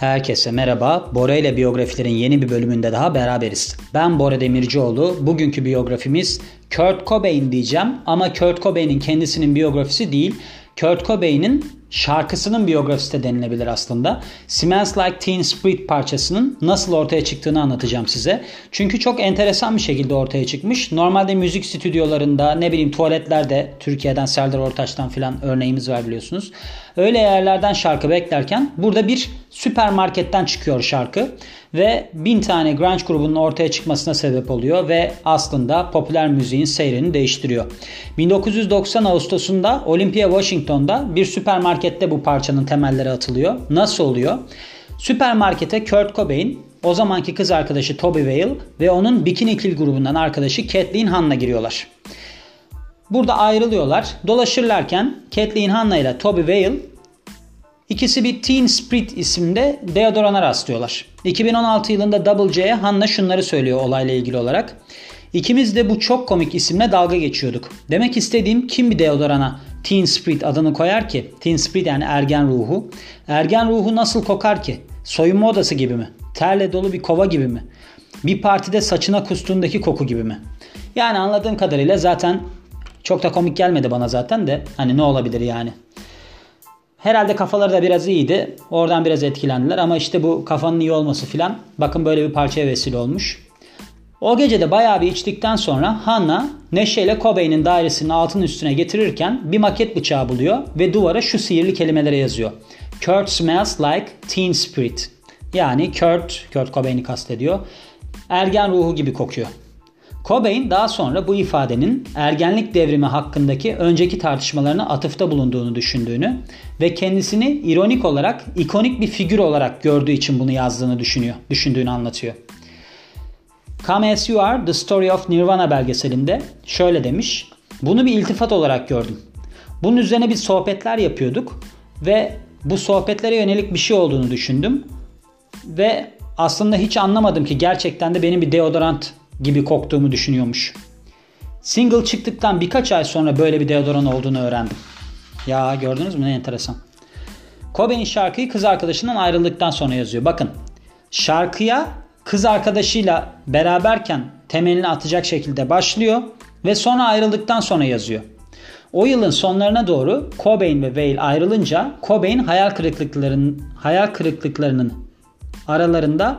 Herkese merhaba. Bora ile biyografilerin yeni bir bölümünde daha beraberiz. Ben Bora Demircioğlu. Bugünkü biyografimiz Kurt Cobain diyeceğim ama Kurt Cobain'in kendisinin biyografisi değil. Kurt Cobain'in şarkısının biyografisi de denilebilir aslında. Smells Like Teen Spirit parçasının nasıl ortaya çıktığını anlatacağım size. Çünkü çok enteresan bir şekilde ortaya çıkmış. Normalde müzik stüdyolarında ne bileyim tuvaletlerde Türkiye'den Serdar Ortaç'tan filan örneğimiz var biliyorsunuz. Öyle yerlerden şarkı beklerken burada bir süpermarketten çıkıyor şarkı ve bin tane grunge grubunun ortaya çıkmasına sebep oluyor ve aslında popüler müziğin seyrini değiştiriyor. 1990 Ağustos'unda Olympia Washington'da bir süpermarkette bu parçanın temelleri atılıyor. Nasıl oluyor? Süpermarkete Kurt Cobain, o zamanki kız arkadaşı Toby Vale ve onun Bikini Kill grubundan arkadaşı Kathleen Hanna giriyorlar. Burada ayrılıyorlar. Dolaşırlarken Kathleen Hanna ile Toby Vale ikisi bir Teen Spirit isimde deodorana rastlıyorlar. 2016 yılında Double J'ye Hanna şunları söylüyor olayla ilgili olarak. İkimiz de bu çok komik isimle dalga geçiyorduk. Demek istediğim kim bir deodorana Teen Spirit adını koyar ki? Teen Spirit yani ergen ruhu. Ergen ruhu nasıl kokar ki? Soyunma odası gibi mi? Terle dolu bir kova gibi mi? Bir partide saçına kustuğundaki koku gibi mi? Yani anladığım kadarıyla zaten çok da komik gelmedi bana zaten de hani ne olabilir yani. Herhalde kafaları da biraz iyiydi. Oradan biraz etkilendiler ama işte bu kafanın iyi olması filan bakın böyle bir parçaya vesile olmuş. O gece de bayağı bir içtikten sonra Hannah neşeyle Cobain'in dairesinin altın üstüne getirirken bir maket bıçağı buluyor ve duvara şu sihirli kelimelere yazıyor. Kurt smells like teen spirit. Yani Kurt, Kurt Cobain'i kastediyor. Ergen ruhu gibi kokuyor. Cobain daha sonra bu ifadenin ergenlik devrimi hakkındaki önceki tartışmalarına atıfta bulunduğunu düşündüğünü ve kendisini ironik olarak ikonik bir figür olarak gördüğü için bunu yazdığını düşünüyor, düşündüğünü anlatıyor. Come As You Are The Story of Nirvana belgeselinde şöyle demiş. Bunu bir iltifat olarak gördüm. Bunun üzerine bir sohbetler yapıyorduk ve bu sohbetlere yönelik bir şey olduğunu düşündüm. Ve aslında hiç anlamadım ki gerçekten de benim bir deodorant gibi koktuğumu düşünüyormuş. Single çıktıktan birkaç ay sonra böyle bir deodoran olduğunu öğrendim. Ya gördünüz mü ne enteresan. Cobain şarkıyı kız arkadaşından ayrıldıktan sonra yazıyor. Bakın şarkıya kız arkadaşıyla beraberken temelini atacak şekilde başlıyor ve sonra ayrıldıktan sonra yazıyor. O yılın sonlarına doğru Cobain ve Vale ayrılınca Cobain hayal kırıklıklarının hayal kırıklıklarının aralarında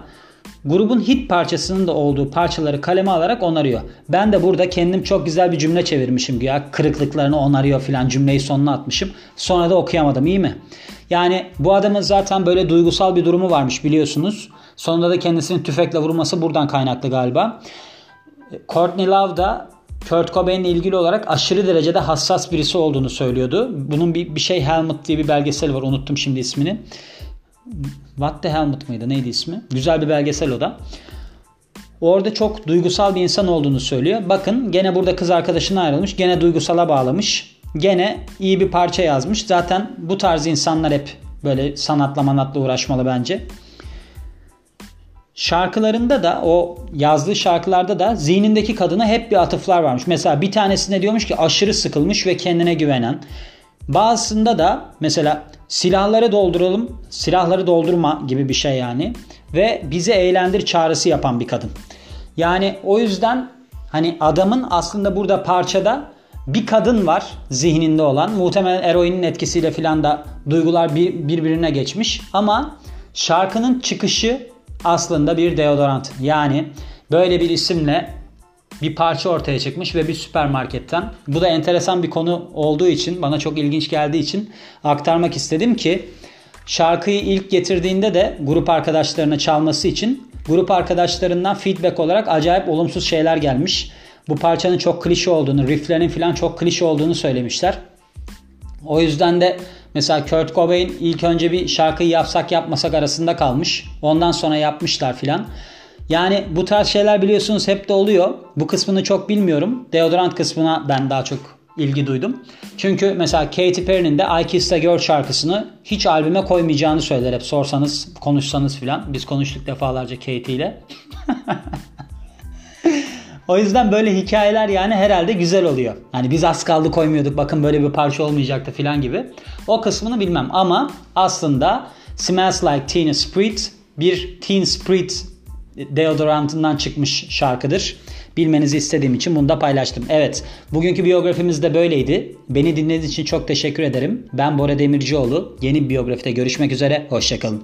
grubun hit parçasının da olduğu parçaları kaleme alarak onarıyor. Ben de burada kendim çok güzel bir cümle çevirmişim ya kırıklıklarını onarıyor filan cümleyi sonuna atmışım. Sonra da okuyamadım iyi mi? Yani bu adamın zaten böyle duygusal bir durumu varmış biliyorsunuz. Sonunda da kendisinin tüfekle vurması buradan kaynaklı galiba. Courtney Love da Kurt Cobain'le ilgili olarak aşırı derecede hassas birisi olduğunu söylüyordu. Bunun bir, bir şey Helmut diye bir belgesel var unuttum şimdi ismini. What the Helmut mıydı neydi ismi? Güzel bir belgesel o da. Orada çok duygusal bir insan olduğunu söylüyor. Bakın gene burada kız arkadaşına ayrılmış. Gene duygusala bağlamış. Gene iyi bir parça yazmış. Zaten bu tarz insanlar hep böyle sanatla manatla uğraşmalı bence. Şarkılarında da o yazdığı şarkılarda da zihnindeki kadına hep bir atıflar varmış. Mesela bir tanesinde diyormuş ki aşırı sıkılmış ve kendine güvenen. Bazısında da mesela silahları dolduralım, silahları doldurma gibi bir şey yani. Ve bizi eğlendir çağrısı yapan bir kadın. Yani o yüzden hani adamın aslında burada parçada bir kadın var zihninde olan. Muhtemelen eroinin etkisiyle filan da duygular bir, birbirine geçmiş. Ama şarkının çıkışı aslında bir deodorant. Yani böyle bir isimle bir parça ortaya çıkmış ve bir süpermarketten. Bu da enteresan bir konu olduğu için bana çok ilginç geldiği için aktarmak istedim ki şarkıyı ilk getirdiğinde de grup arkadaşlarına çalması için grup arkadaşlarından feedback olarak acayip olumsuz şeyler gelmiş. Bu parçanın çok klişe olduğunu, rifflerin falan çok klişe olduğunu söylemişler. O yüzden de mesela Kurt Cobain ilk önce bir şarkıyı yapsak yapmasak arasında kalmış. Ondan sonra yapmışlar filan. Yani bu tarz şeyler biliyorsunuz hep de oluyor. Bu kısmını çok bilmiyorum. Deodorant kısmına ben daha çok ilgi duydum. Çünkü mesela Katy Perry'nin de I Kissed a Girl şarkısını hiç albüme koymayacağını söyler hep sorsanız, konuşsanız filan. Biz konuştuk defalarca Katy ile. o yüzden böyle hikayeler yani herhalde güzel oluyor. Hani biz az kaldı koymuyorduk bakın böyle bir parça olmayacaktı filan gibi. O kısmını bilmem ama aslında Smells Like Teen Spirit bir Teen Spirit deodorantından çıkmış şarkıdır. Bilmenizi istediğim için bunu da paylaştım. Evet, bugünkü biyografimiz de böyleydi. Beni dinlediğiniz için çok teşekkür ederim. Ben Bora Demircioğlu. Yeni bir biyografide görüşmek üzere. Hoşçakalın.